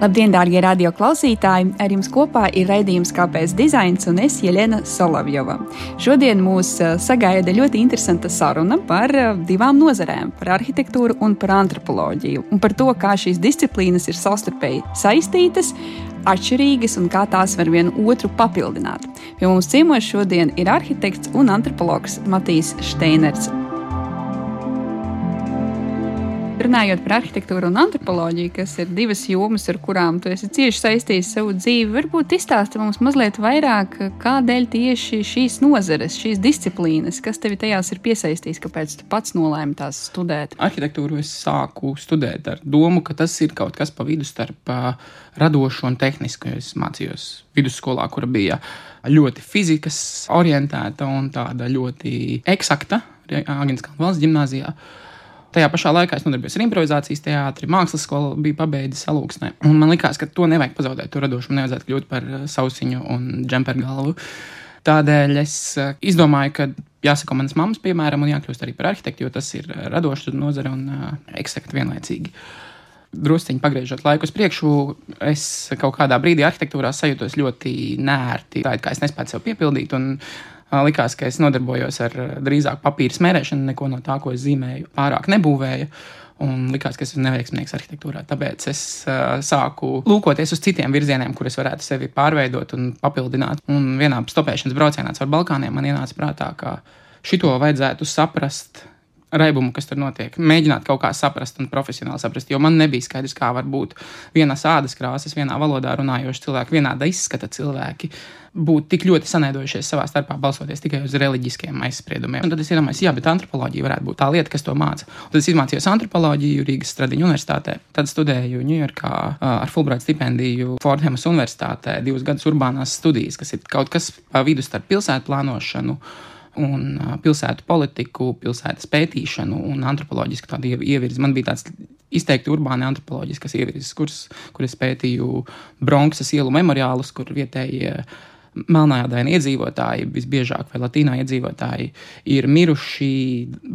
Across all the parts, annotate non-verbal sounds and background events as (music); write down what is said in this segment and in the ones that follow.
Labdien, darbie radio klausītāji! Ar jums kopā ir raidījums Kāpēc dizains un es Jelena Solovjova. Šodien mūs eh, sagaida ļoti interesanta saruna par eh, divām nozarēm - par arhitektūru un par antropoloģiju. Un par to, kā šīs disciplīnas ir savstarpēji saistītas, atšķirīgas un kā tās var vienu otru papildināt. Pie mums ciemos šodien ir arhitekts un antropologs Matīs Steiners. Runājot par arhitektūru un antropoloģiju, kas ir divas jomas, ar kurām tu esi cieši saistījis savu dzīvi, varbūt izstāsti mums mazliet vairāk, kādēļ tieši šīs nozares, šīs disciplīnas, kas tevi tajās ir piesaistījis, kāpēc tu pats nolēmi tās studēt? Arhitektūru es sāku studēt ar domu, ka tas ir kaut kas pa vidu starp radošu un tehnisku. Es mācījos vidusskolā, kura bija ļoti fizikas orientēta un tāda ļoti eksakta Agnes Kalnu valsts gimnājā. Tajā pašā laikā es nodarbojos ar improvizācijas teātri, mākslas skolu, biju pabeidzis salūksnē. Un man liekas, ka to nevajag pazaudēt, to radošumu nevajadzētu kļūt par eh, sausiņu un džemperu galvu. Tādēļ es eh, izdomāju, ka jāsako manas mammas piemēram un jākļūst arī par arhitektu, jo tas ir eh, radošs nozare un uh, eksakti vienlaicīgi. Drusciņi pagriežot laiku uz priekšu, es kaut kādā brīdī arhitektūrā sajūtos ļoti nērti. Tā kā es nespēju sev piepildīt, un Likās, ka es nodarbojos ar drīzāk papīra smērēšanu, neko no tā, ko es zīmēju, pārāk nebūvēju. Un likās, ka es esmu neveiksmīgs arhitektūrā. Tāpēc es uh, sāku lūkoties uz citiem virzieniem, kurus varētu sevi pārveidot un papildināt. Un vienā stopēšanas braucienā caur Balkāniem man ienāca prātā, ka šito vajadzētu saprast raibumu, kas tur notiek. Mēģināt kaut kā saprast un profesionāli saprast, jo man nebija skaidrs, kā var būt vienas ādas krāsas, vienā valodā runājoši cilvēki, vienāda izskata cilvēki. Būt tik ļoti sanēdojušies savā starpā, balsoties tikai uz reliģiskiem aizspriedumiem. Un tad es iedomājos, jā, bet antropoloģija varētu būt tā lieta, kas to māca. Un tad es mācījos antropoloģiju Rīgas Stradiņu universitātē. Tad studēju Ņujorkā ar Fulbright stipendiju Fordhamas universitātē, divus gadus urbānās studijas, kas ir kaut kas pa vidu starp pilsētu plānošanu un pilsētu politiku, pilsētas pētīšanu un antropoloģisku tādu ievirzi. Man bija tāds izteikti urbāni antropoloģisks ievirzes kurs, kur es pētīju Bronxas ielu memoriālus, kur vietējie melnādaini iedzīvotāji, visbiežāk vai latīnā iedzīvotāji, ir miruši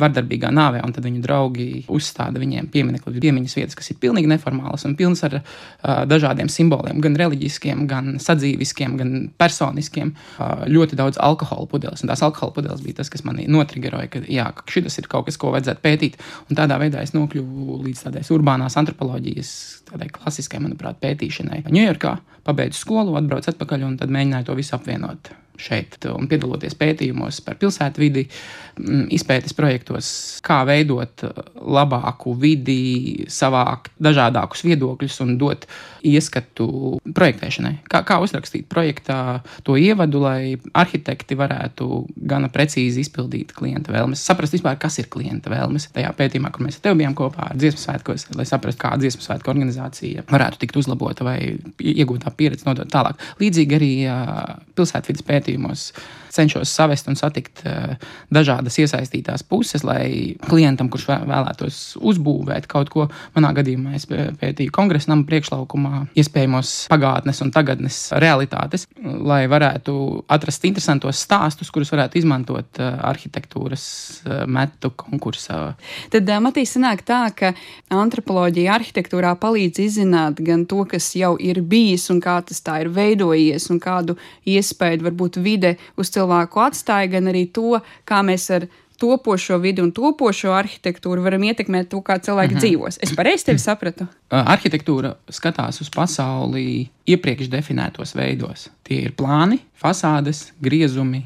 vardarbīgā nāvē, un tad viņu draugi uzstāda viņiem pieminiektu piemiņas vietas, kas ir pilnīgi neformālas un pilnas ar uh, dažādiem simboliem, gan reliģiskiem, gan sadzīviskiem, gan personiskiem. Uh, ļoti daudz alkohola pudeles, un tās alkohola pudeles bija tas, kas manī notrigeroja, ka jā, šis ir kaut kas, ko vajadzētu pētīt, un tādā veidā es nokļuvu līdz tādai urbānās antropoloģijas, tādai klasiskai, manuprāt, pētīšanai. Ņujorkā pabeidzu skolu, atbraucu atpakaļ un tad mēģināju to visu apvienot šeit un piedaloties pētījumos par pilsētvidi, mm, izpētes projektos, kā veidot labāku vidi, savākt dažādākus viedokļus un dot ieskatu projektēšanai. Kā, kā uzrakstīt projektā to ievadu, lai arhitekti varētu gana precīzi izpildīt klienta vēlmes, saprast vispār, kas ir klienta vēlmes. Tajā pētījumā, kur mēs ar tevi bijām kopā ar dziesmu svētkos, lai saprastu, kā dziesmu svētku organizācija varētu tikt uzlabota vai iegūtā pieredze nodot tālāk. Līdzīgi arī pilsētvidas pētījumos cenšos savest un satikt uh, dažādas iesaistītās puses, lai klientam, kurš vēlētos uzbūvēt kaut ko, manā gadījumā es pētīju kongresa nama priekšlaukumā, iespējamos pagātnes un tagadnes realitātes, lai varētu atrast interesantos stāstus, kurus varētu izmantot uh, arhitektūras uh, metu konkursā. Tad Matīs sanāk tā, ka antropoloģija arhitektūrā palīdz izzināt gan to, kas jau ir bijis un kā tas tā ir veidojies un kādu iespēju varbūt vide uz cilvēku atstāja, gan arī to, kā mēs ar topošo vidi un topošo arhitektūru varam ietekmēt to, kā cilvēki mm -hmm. dzīvos. Es pareizi tevi sapratu. (clears throat) Arhitektūra skatās uz pasauli iepriekš definētos veidos. Tie ir plāni, fasādes, griezumi,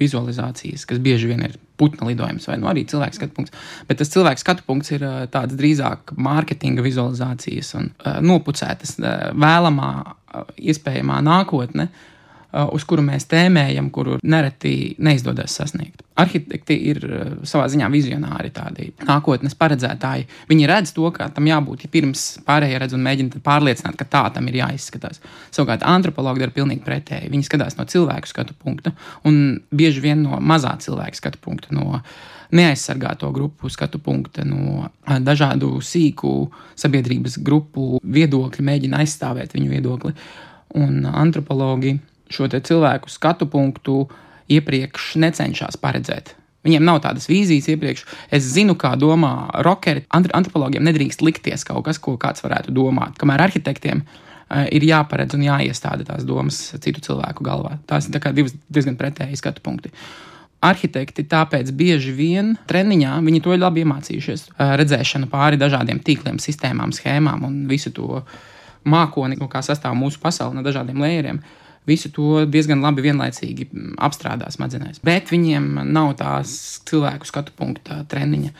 vizualizācijas, kas bieži vien ir putna lidojums vai nu, arī cilvēka skatu punkts. Bet tas cilvēka skatu punkts ir tāds drīzāk mārketinga vizualizācijas un uh, nopucētas, uh, vēlamā, uh, iespējamā nākotne. Uh, uz kuru mēs tēmējam, kuru nereti neizdodas sasniegt. Arhitekti ir uh, savā ziņā vizionāri, tādi nākotnes paredzētāji. Viņi redz to, kā tam jābūt, ja pirms pārējie redz un mēģina pārliecināt, ka tā tam ir jāizskatās. Savukārt antropologi dara pilnīgi pretēji. Viņi skatās no cilvēku skatu punkta un bieži vien no mazā cilvēka skatu punkta. No neaizsargāto grupu skatu punkta, no uh, dažādu sīku sabiedrības grupu viedokļu, mēģina aizstāvēt viņu viedokli. Un antropologi šo cilvēku skatu punktu iepriekš necenšas paredzēt. Viņiem nav tādas vīzijas iepriekš. Es zinu, kā domā rockeri. Antropologiem nedrīkst likties kaut kas, ko kāds varētu domāt. Kamēr arhitektiem ir jāparedz un jāiestāda tās domas citu cilvēku galvā. Tās ir divas diezgan pretēji skatu punkti. Arhitekti tāpēc bieži vien treniņā viņi to labi iemācījušies. Redzēšana pāri dažādiem tīkliem, sistēmām, schēmām un visu to mākoni, no kā sastāv mūsu pasaule, no dažādiem lēriem. Visu to diezgan labi vienlaicīgi apstrādā smadzenēs. Bet viņiem nav tās cilvēku skatu punkta treniņa.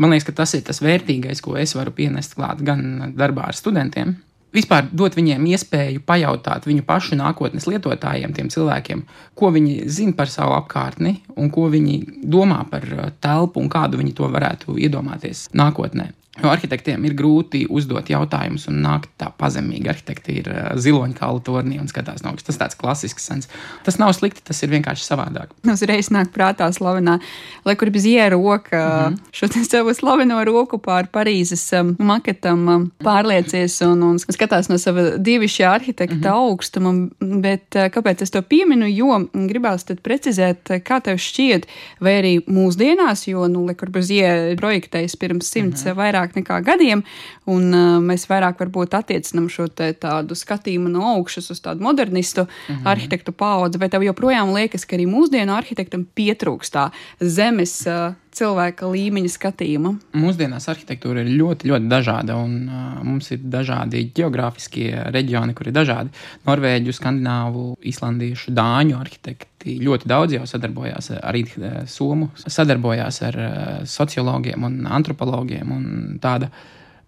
Man liekas, ka tas ir tas vērtīgais, ko es varu pienest klāt gan darbā ar studentiem, vispār dot viņiem iespēju pajautāt viņu pašu nākotnes lietotājiem, tiem cilvēkiem, ko viņi zina par savu apkārtni un ko viņi domā par telpu un kādu viņi to varētu iedomāties nākotnē. Jo arhitektiem ir grūti uzdot jautājumus un nākt tā pazemīgi. Arhitekti ir uh, ziloņkalu tornī un skatās no augšas. Tas tāds klasisks sens. Tas nav slikti, tas ir vienkārši savādāk. Uzreiz nāk prātā slavenā Le Corbusier roka, mm -hmm. šo savu slaveno roku pār Parīzes um, maketam um, pārliecies un, un skatās no sava divišķa arhitekta mm -hmm. augstuma. Bet uh, kāpēc es to pieminu? Jo gribās tad precizēt, kā tev šķiet, vai arī mūsdienās, jo nu, Le Corbusier projektējis pirms simts mm -hmm. vairāk vairāk nekā gadiem, un uh, mēs vairāk varbūt attiecinām šo tādu skatījumu no augšas uz tādu modernistu mm -hmm. arhitektu paudzi, vai tev joprojām liekas, ka arī mūsdienu arhitektam pietrūkstā zemes uh, cilvēka līmeņa skatījuma. Mūsdienās arhitektūra ir ļoti, ļoti dažāda, un uh, mums ir dažādi geogrāfiskie reģioni, kur ir dažādi. Norvēģu, skandināvu, islandiešu, dāņu arhitekti ļoti daudz jau sadarbojās arī Somu, sadarbojās ar sociologiem un antropologiem un tāda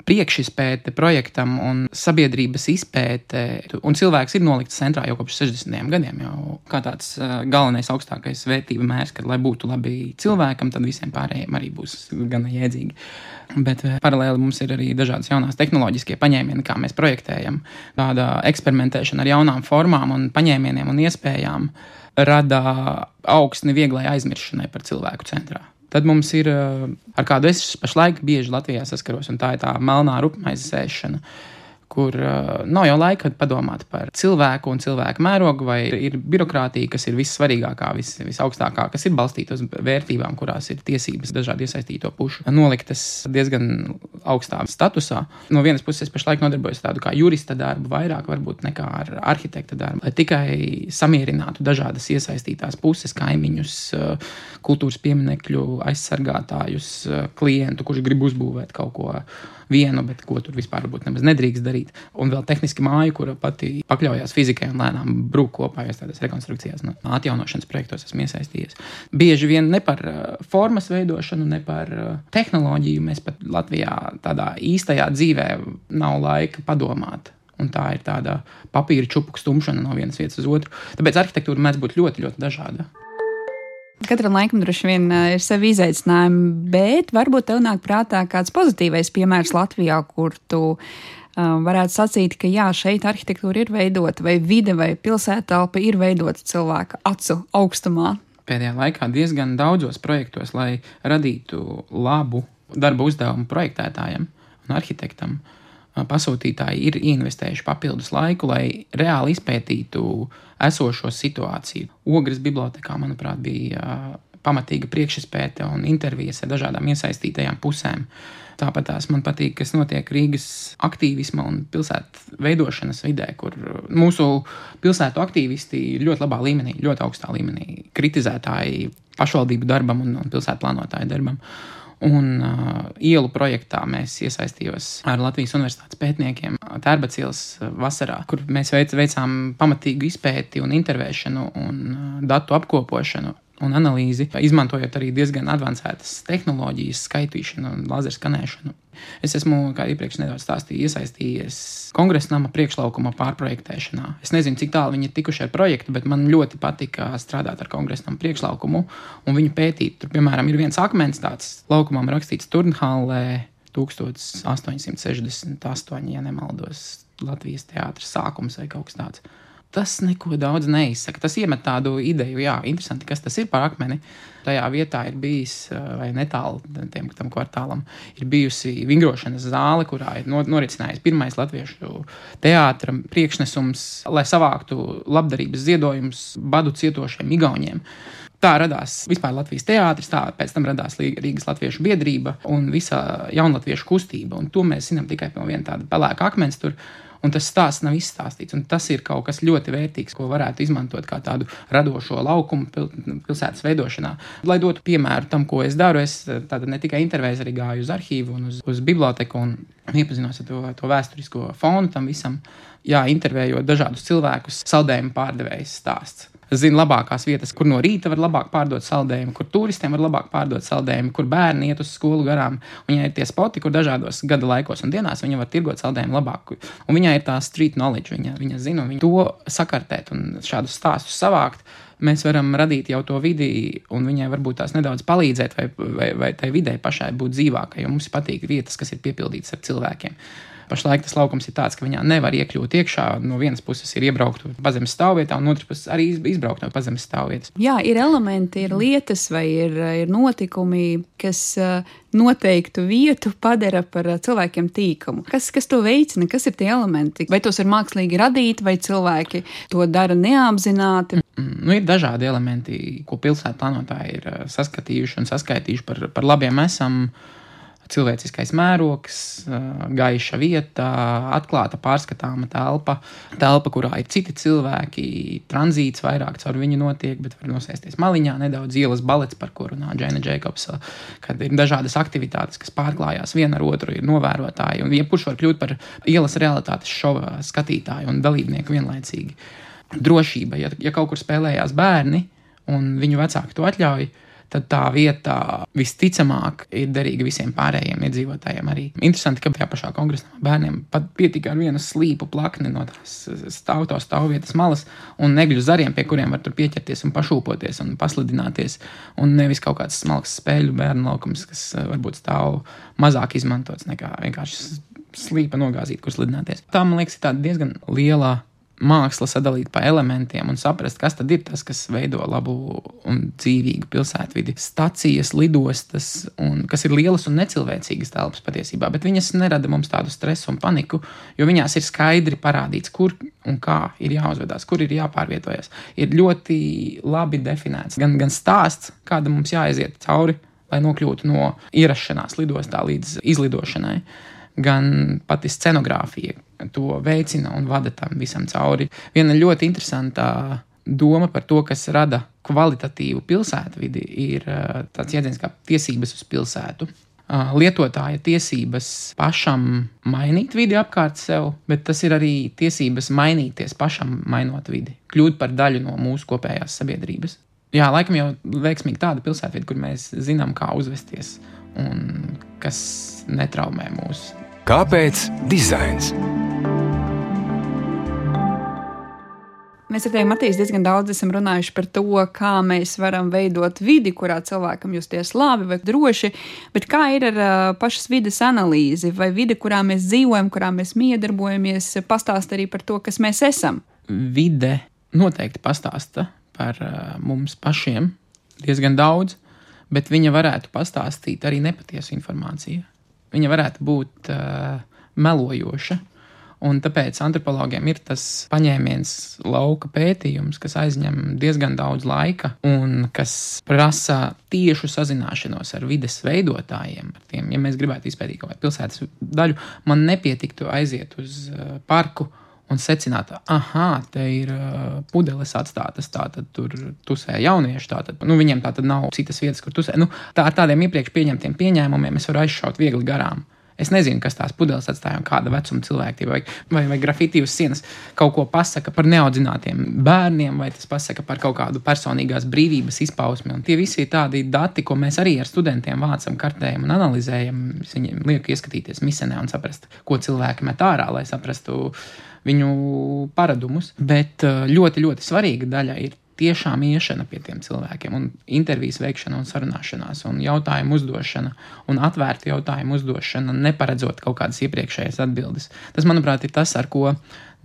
priekšizpēte projektam un sabiedrības izpēte. Un cilvēks ir nolikts centrā jau kopš 60. gadiem, jau kā tāds uh, galvenais augstākais vērtību mērs, ka, lai būtu labi cilvēkam, tad visiem pārējiem arī būs gana jēdzīgi. Bet paralēli mums ir arī dažādas jaunās tehnoloģiskie paņēmieni, kā mēs projektējam. Tāda eksperimentēšana ar jaunām formām un paņēmieniem un iespējām rada augsni vieglai aizmiršanai par cilvēku centrā. Tad mums ir, eh, ar kādu es pašlaik bieži Latvijā saskaros, un tā ir tā melnā rupmaizes ēšana kur uh, nav jau laika padomāt par cilvēku un cilvēku mērogu, vai ir birokrātija, kas ir vissvarīgākā, vis, visaugstākā, kas ir balstīta uz vērtībām, kurās ir tiesības dažādu iesaistīto pušu noliktas diezgan augstā statusā. No vienas puses, es pašlaik nodarbojos tādu kā jurista darbu, vairāk varbūt nekā ar arhitekta darbu, lai tikai samierinātu dažādas iesaistītās puses, kaimiņus, kultūras pieminekļu aizsargātājus, klientu, kurš grib uzbūvēt kaut ko vienu, bet ko tur vispār nemaz nedrīkst darīt. Un vēl tehniski māja, kura pati pakļaujas fizikai un lēnām brūk kopā, jo tādas rekonstrukcijās, no nu, atjaunošanas projektos esmu iesaistījies. Bieži vien ne par uh, formas veidošanu, ne par uh, tehnoloģiju mēs pat Latvijā tādā īstajā dzīvē nav laika padomāt. Un tā ir tāda papīra čupu stumšana no vienas vietas uz otru. Tāpēc arhitektūra mēdz būt ļoti, ļoti dažāda. Katram laikam droši vien ir savi izaicinājumi, bet varbūt tev nāk prātā kāds pozitīvais piemērs Latvijā, kur tu um, varētu sacīt, ka jā, šeit arhitektūra ir veidota, vai vide vai pilsētelpa ir veidota cilvēka acu augstumā. Pēdējā laikā diezgan daudzos projektos, lai radītu labu darba uzdevumu projektētājiem un arhitektam, uh, pasūtītāji ir investējuši papildus laiku, lai reāli izpētītu esošo situāciju. Ogres bibliotekā, manuprāt, bija pamatīga priekšspēte un intervijas ar dažādām iesaistītajām pusēm. Tāpat tās man patīk, kas notiek Rīgas aktīvisma un pilsētu veidošanas vidē, kur mūsu pilsētu aktīvisti ļoti labā līmenī, ļoti augstā līmenī, kritizētāji pašvaldību darbam un, un pilsētu plānotāju darbam. Un uh, ielu projektā mēs iesaistījos ar Latvijas Universitātes pētniekiem Tērbacīlas vasarā, kur mēs veic, veicām pamatīgu izpēti un intervēšanu un uh, datu apkopošanu un analīzi, izmantojot arī diezgan avansētas tehnoloģijas, skaitīšanu un laseru skanēšanu. Es esmu, kā iepriekš nedaudz stāstīju, iesaistījies kongresa nama priekšlaukuma pārprojektēšanā. Es nezinu, cik tālu viņi ir tikuši ar projektu, bet man ļoti patika strādāt ar kongresa nama priekšlaukumu un viņu pētīt. Tur, piemēram, ir viens akmens tāds laukumam rakstīts Turnhallē 1868, ja nemaldos, Latvijas teātris sākums vai kaut kas tāds tas neko daudz neizsaka. Tas iemet tādu ideju, jā, interesanti, kas tas ir par akmeni. Tajā vietā ir bijis, vai netālu tam kvartālam, ir bijusi vingrošanas zāle, kurā ir norisinājis pirmais latviešu teātris priekšnesums, lai savāktu labdarības ziedojumus badu cietošiem igauniem. Tā radās vispār Latvijas teātris, tā pēc tam radās Rīgas Latviešu biedrība un visa jaunatviešu kustība. Un to mēs zinām tikai no viena tāda pelēka akmens. Tur un tas stāsts nav izstāstīts. Tas ir kaut kas ļoti vērtīgs, ko varētu izmantot kā tādu radošo laukumu pil pilsētas veidošanā. Lai dotu piemēru tam, ko es daru, es ne tikai intervēju, arī gāju uz arhīvu un uz, uz biblioteku un iepazinos ar to, to vēsturisko fonu tam visam. Jā, intervējot dažādus cilvēkus, saldējumu pārdevējs stāsts zina labākās vietas, kur no rīta var labāk pārdot saldējumu, kur turistiem var labāk pārdot saldējumu, kur bērni iet uz skolu garām. Viņai ir tie spoti, kur dažādos gada laikos un dienās viņa var tirgot saldējumu labāk. Un viņai ir tā street knowledge, viņa, viņa zina, viņa to sakartēt un šādus stāstus savākt. Mēs varam radīt jau to vidi, un viņai varbūt tās nedaudz palīdzēt, vai, vai, vai tai videi pašai būt dzīvākai, jo mums patīk vietas, kas ir piepildītas ar cilvēkiem. Pašlaik tas laukums ir tāds, ka viņā nevar iekļūt iekšā. No vienas puses ir iebraukt pa zemes stāvvietā, un otras puses arī izbraukt no zemes stāvvietas. Jā, ir elementi, ir lietas vai ir, ir notikumi, kas eh, noteiktu vietu padara par eh, cilvēkiem tīkamu. Kas, kas to veicina, kas ir tie elementi? Vai tos ir mākslīgi radīti, vai cilvēki to dara neapzināti? Mm, nu, ir dažādi elementi, ko pilsētu plānotāji ir eh, saskatījuši un saskaitījuši par, par labiem esam cilvēciskais mērogs, gaiša vieta, atklāta, pārskatāma telpa, telpa, kurā ir citi cilvēki, tranzīts vairāk caur viņu notiek, bet var nosēsties maliņā, nedaudz ielas balets, par ko runā Džena Jēkabs, kad ir dažādas aktivitātes, kas pārklājās viena ar otru, ir novērotāji, un jebkurš var kļūt par ielas realitātes šova skatītāju un dalībnieku vienlaicīgi. Drošība, ja, ja kaut kur spēlējās bērni, un viņu vecāki to atļauj, tad tā vieta visticamāk ir derīga visiem pārējiem iedzīvotājiem. Arī interesanti, ka tajā pašā kongresā bērniem pat pietika ar vienu slīpu plakni no tās stāvto stāvvietas malas un negļu zariem, pie kuriem var tur pieķerties un pašūpoties un paslidināties. Un nevis kaut kāds smalks spēļu bērnu laukums, kas eh, varbūt stāv mazāk izmantots nekā vienkārši slīpa nogāzīt, kur slidināties. Tā, man liekas, ir diezgan liela māksla sadalīt pa elementiem un saprast, kas tad ir tas, kas veido labu un dzīvīgu pilsētvidi. Stacijas, lidostas, un, kas ir lielas un necilvēcīgas telpas patiesībā, bet viņas nerada mums tādu stresu un paniku, jo viņās ir skaidri parādīts, kur un kā ir jāuzvedās, kur ir jāpārvietojas. Ir ļoti labi definēts gan, gan stāsts, kāda mums jāaiziet cauri, lai nokļūtu no ierašanās lidostā līdz izlidošanai gan pati scenogrāfija to veicina un vada tam visam cauri. Viena ļoti interesanta doma par to, kas rada kvalitatīvu pilsētvidi, ir uh, tāds jēdziens kā tiesības uz pilsētu. Uh, lietotāja tiesības pašam mainīt vidi apkārt sev, bet tas ir arī tiesības mainīties pašam, mainot vidi, kļūt par daļu no mūsu kopējās sabiedrības. Jā, laikam jau veiksmīgi tāda pilsētvide, kur mēs zinām, kā uzvesties un kas netraumē mūsu Kāpēc dizains? Mēs ar tevi, Matīs, diezgan daudz esam runājuši par to, kā mēs varam veidot vidi, kurā cilvēkam justies labi vai droši, bet kā ir ar uh, pašas vidas analīzi vai vidi, kurā mēs dzīvojam, kurā mēs miedarbojamies, pastāst arī par to, kas mēs esam. Vide noteikti pastāsta par uh, mums pašiem diezgan daudz, bet viņa varētu pastāstīt arī nepatiesu informāciju viņa varētu būt uh, melojoša. Un tāpēc antropologiem ir tas paņēmiens, lauka pētījums, kas aizņem diezgan daudz laika un kas prasa tiešu sazināšanos ar vides veidotājiem. Ar tiem, ja mēs gribētu izpētīt kaut kādu pilsētas daļu, man nepietiktu aiziet uz uh, parku un secināt, ah, te ir uh, pudeles atstātas, tātad tur tusē jaunieši. Tātad, nu, viņiem tā tad nav citas vietas, kur tusē. Nu, tā ar tādiem iepriekš pieņemtiem pieņēmumiem es varu aizšaut viegli garām. Es nezinu, kas tās pudeles atstāja un kāda vecuma cilvēki vai, vai, vai grafiti uz sienas kaut ko pasaka par neaudzinātiem bērniem, vai tas pasaka par kaut kādu personīgās brīvības izpausmi. Un tie visi ir tādi dati, ko mēs arī ar studentiem vācam, kartējam un analizējam. Viņiem liek ieskatīties misenē un saprast, ko cilvēki met ārā, lai saprastu viņu paradumus. Bet eh, ļoti, ļoti svarīga daļa ir tiešām iešana pie tiem cilvēkiem, un intervijas veikšana, un sarunāšanās, un jautājumu uzdošana, un atvērta jautājumu uzdošana, neparedzot kaut kādas iepriekšējas atbildes. Tas, manuprāt, ir tas, ar ko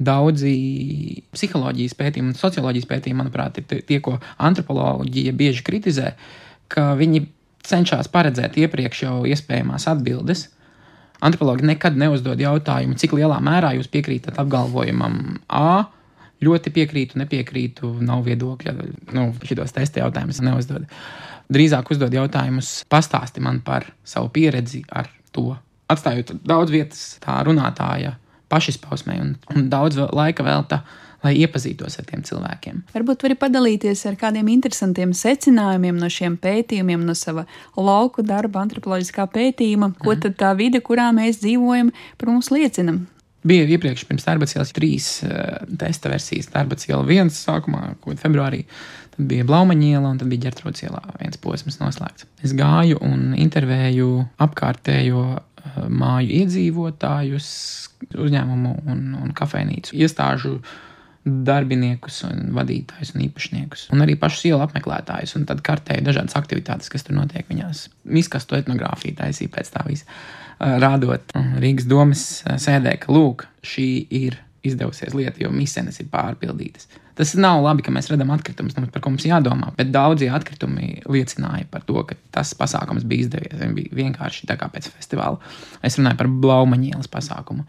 daudzi psiholoģijas pētījumi un socioloģijas pētījumi, manuprāt, ir tie, ko antropoloģija bieži kritizē, ka viņi cenšas paredzēt iepriekš jau iespējamās atbildes Antropologi nekad neuzdod jautājumu, cik lielā mērā jūs piekrītat apgalvojumam A. Ļoti piekrītu, nepiekrītu, nav viedokļa. Nu, šitos testa jautājumus neuzdod. Drīzāk uzdod jautājumus, pastāsti man par savu pieredzi ar to. Atstājot daudz vietas tā runātāja pašizpausmē un, un daudz laika velta lai iepazītos ar tiem cilvēkiem. Varbūt vari padalīties ar kādiem interesantiem secinājumiem no šiem pētījumiem, no sava lauku darba, antropoloģiskā pētījuma, ko mm. tad tā vide, kurā mēs dzīvojam, par mums liecina. Bija iepriekš, pirms darba cielas, trīs uh, testa versijas. Darba ciela viens sākumā, ko februārī, tad bija Blaumaņa iela un tad bija ģērtrots ielā viens posms noslēgts. Es gāju un intervēju apkārtējo uh, māju iedzīvotājus, uzņēmumu un, un kafejnīcu iestāžu darbiniekus, un vadītājus un īpašniekus, un arī pašus ielu apmeklētājus. Tad kartēju dažādas aktivitātes, kas tur notiek viņās. Miskastu etnogrāfiju taisīja pēc tā visa. Rādot Rīgas domas sēdē, ka lūk, šī ir izdevusies lieta, jo misijas ir pārpildītas. Tas nav labi, ka mēs redzam atkritumus, par ko mums jādomā, bet daudzie atkritumi liecināja par to, ka tas pasākums bija izdevies. Viņš bija vienkārši tā kā pēc festivāla. Es runāju par Blaumaņielas pasākumu.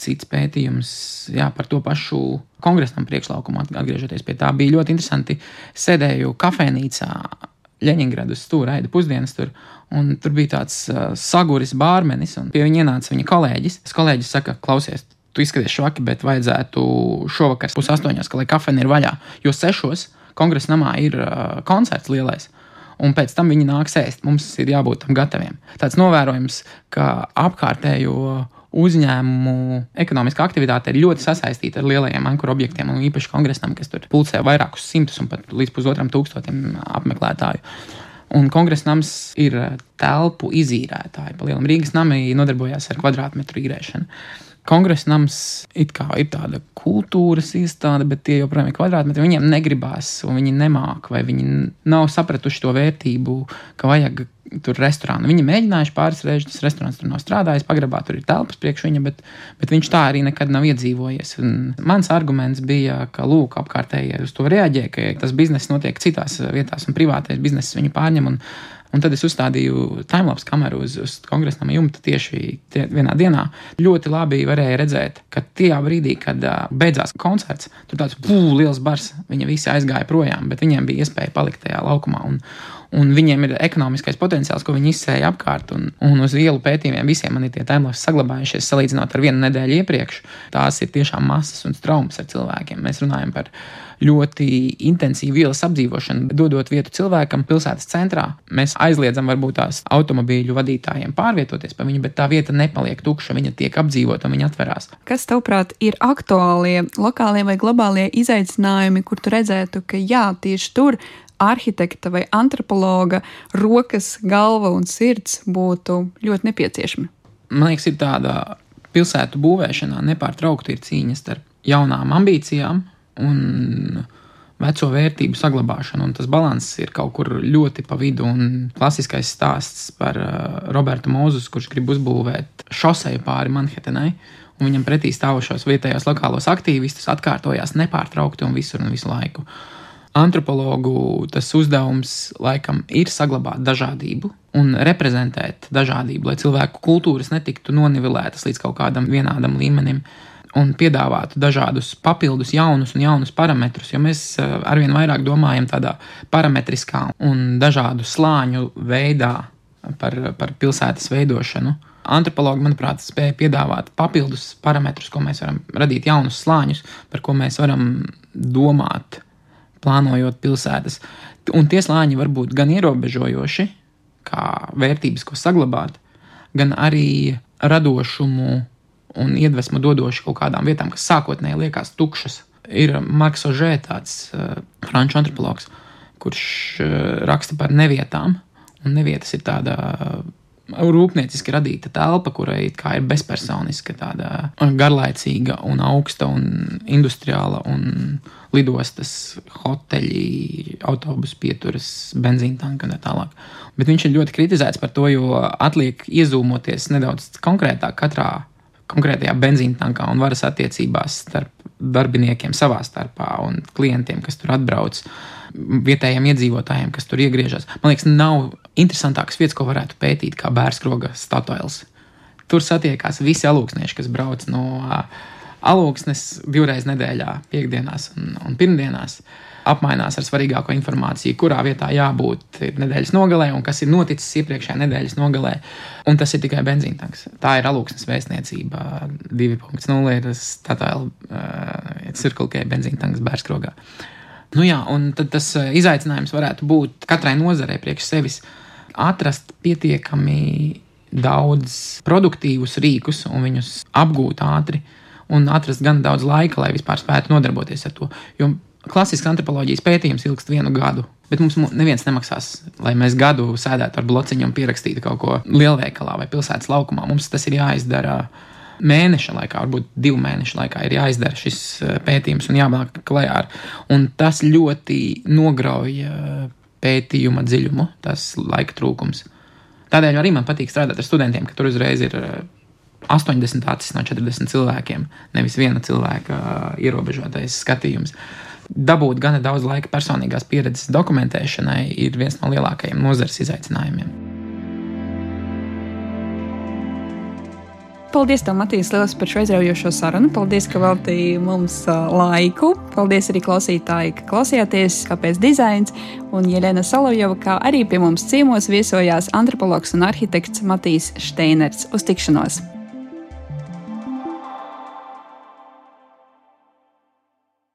Cits pētījums jā, par to pašu kongresam priekšlaukumu, atgriežoties pie tā. Bija ļoti interesanti. Sēdēju kafejnīcā, Leņņģeradas stūra, raida pusdienas tur, un tur bija tāds uh, saguris bārmenis, un pie viņa ienāca viņa kolēģis. Tas kolēģis saka, klausies, tu izskaties švaki, bet vajadzētu šovakar pusaustoņos, ka lai kafejnīca ir vaļā, jo sešos kongresa namā ir uh, koncerts lielais un pēc tam viņi nāks ēst. Mums ir jābūt tam gataviem. Tāds novērojums, ka apkārtējo uzņēmumu ekonomiskā aktivitāte ir ļoti sasaistīta ar lielajiem ankuru objektiem, un īpaši kongresam, kas tur pulcē vairākus simtus un pat līdz pusotram tūkstotim apmeklētāju. Un kongresa nams ir telpu izīrētāji. Palielam Rīgas nami nodarbojās ar kvadrātmetru īrēšanu. Kongresa nams ir tāda kultūras iestāde, bet tie joprojām ir kvadrātmetri. Viņiem negribās, un viņi nemāca, vai viņi nav sapratuši to vērtību, ka vajag tur restorānu. Viņi mēģinājuši pāris reizes, tas restorāns tur nav strādājis, pagrabā tur ir telpas priekš viņa, bet, bet viņš tā arī nekad nav iedzīvojies. Un mans arguments bija, ka lūk, apkārtējie uz to reaģē, ka tas bizness notiek citās vietās un privātais bizness viņu pārņem. Un, Un tad es uzstādīju timelapse kameru uz, uz kongresa nama jumta tieši tie, vienā dienā. Ļoti labi varēja redzēt, ka tajā brīdī, kad uh, beidzās koncerts, tur tāds pūlis, liels bars, viņi visi aizgāja projām, bet viņiem bija iespēja palikt tajā laukumā. Un, un viņiem ir ekonomiskais potenciāls, ko viņi izsēja apkārt. Un, un uz ielu pētījumiem visiem man ir tie timelapses saglabājušies, salīdzinot ar vienu nedēļu iepriekš. Tās ir tiešām masas un traumas ar cilvēkiem. Mēs runājam par ļoti intensīvu ielas apdzīvošanu, dodot vietu cilvēkam pilsētas centrā. Mēs aizliedzam varbūt tās automobīļu vadītājiem pārvietoties pa viņu, bet tā vieta nepaliek tukša, viņa tiek apdzīvota un viņa atverās. Kas, tavuprāt, ir aktuālie, lokālie vai globālie izaicinājumi, kur tu redzētu, ka jā, tieši tur arhitekta vai antropologa rokas, galva un sirds būtu ļoti nepieciešami. Man liekas, ir tāda pilsētu būvēšanā nepārtraukti ir cīņa starp jaunām ambīcijām un veco vērtību saglabāšanu. Un tas līdzsvars ir kaut kur ļoti pa vidu. Un klasiskais stāsts par uh, Robertu Mozus, kurš grib uzbūvēt šoseju pāri Manhetenai. Un viņam pretī stāvošos vietējos lokālos aktīvistus atkārtojās nepārtraukti un visur un visu laiku. Uh, Antropologu tas uzdevums laikam ir saglabāt dažādību un reprezentēt dažādību, lai cilvēku kultūras netiktu nonivelētas līdz kaut kādam vienādam līmenim un piedāvātu dažādus papildus, jaunus un jaunus parametrus, jo mēs eh, arvien vairāk domājam tādā parametriskā un dažādu slāņu veidā par, par pilsētas veidošanu. Antropologi, manuprāt, spēja piedāvāt papildus parametrus, ko mēs varam radīt, jaunus slāņus, par ko mēs varam domāt plānojot pilsētas. Un tie slāņi var būt gan ierobežojoši, kā vērtības, ko saglabāt, gan arī radošumu un iedvesmu dodoši kaut kādām vietām, kas sākotnēji liekas tukšas. Ir Marks Ožē, tāds uh, franču antropologs, kurš uh, raksta par nevietām, un nevietas ir tāda uh, rūpnieciski radīta telpa, kurai ir bezpersoniska, tāda garlaicīga un augsta un industriāla un lidostas, hoteļi, autobusu pieturas, benzīna tanka un tā tālāk. Bet viņš ir ļoti kritizēts par to, jo atliek iezūmoties nedaudz konkrētāk katrā konkrētajā benzīna tankā un varas attiecībās starp darbiniekiem savā starpā un klientiem, kas tur atbrauc, vietējiem iedzīvotājiem, kas tur iegriežas. Man liekas, nav interesantākas vietas, ko varētu pētīt, kā bērskroga statuēls. Tur satiekās visi alūksnieši, kas brauc no alūksnes divreiz nedēļā, piekdienās un, un pirmdienās. apmainās ar svarīgāko informāciju, kurā vietā jābūt nedēļas nogalē un kas ir noticis iepriekšējā nedēļas nogalē. Un tas ir tikai benzīntanks. Tā ir alūksnes vēstniecība 2.0 ir Statoil uh, Circle K benzīntanks Bērskrogā. Nu jā, un tas izaicinājums varētu būt katrai nozarei priekš sevis atrast pietiekami daudz produktīvus rīkus un viņus apgūt ātri un atrast gan daudz laika, lai vispār spētu nodarboties ar to. Jo klasisks antropoloģijas pētījums ilgst vienu gadu. Bet mums neviens nemaksās, lai mēs gadu sēdētu ar blociņu un pierakstītu kaut ko lielveikalā vai pilsētas laukumā. Mums tas ir jāizdara mēneša laikā, varbūt divu mēnešu laikā ir jāizdara šis eh, pētījums un jāmāk klajā. Un tas ļoti nograuj eh, pētījuma dziļumu, tas laika trūkums. Tādēļ arī man patīk strādāt ar studentiem, ka tur uzreiz ir 80 eh, acis no 40 cilvēkiem, nevis viena cilvēka eh, ierobežotais skatījums. Dabūt gana daudz laika personīgās pieredzes dokumentēšanai ir viens no lielākajiem nozares izaicinājumiem. Paldies, Matīs, liels par šo aizraujošo sarunu. Paldies, ka veltīji mums laiku. Paldies arī klausītāji, ka klausījāties, kāpēc dizains. Un Jelena Salovjova, kā arī pie mums ciemos viesojās antropologs un arhitekts Matīs Steiners. Uz tikšanos!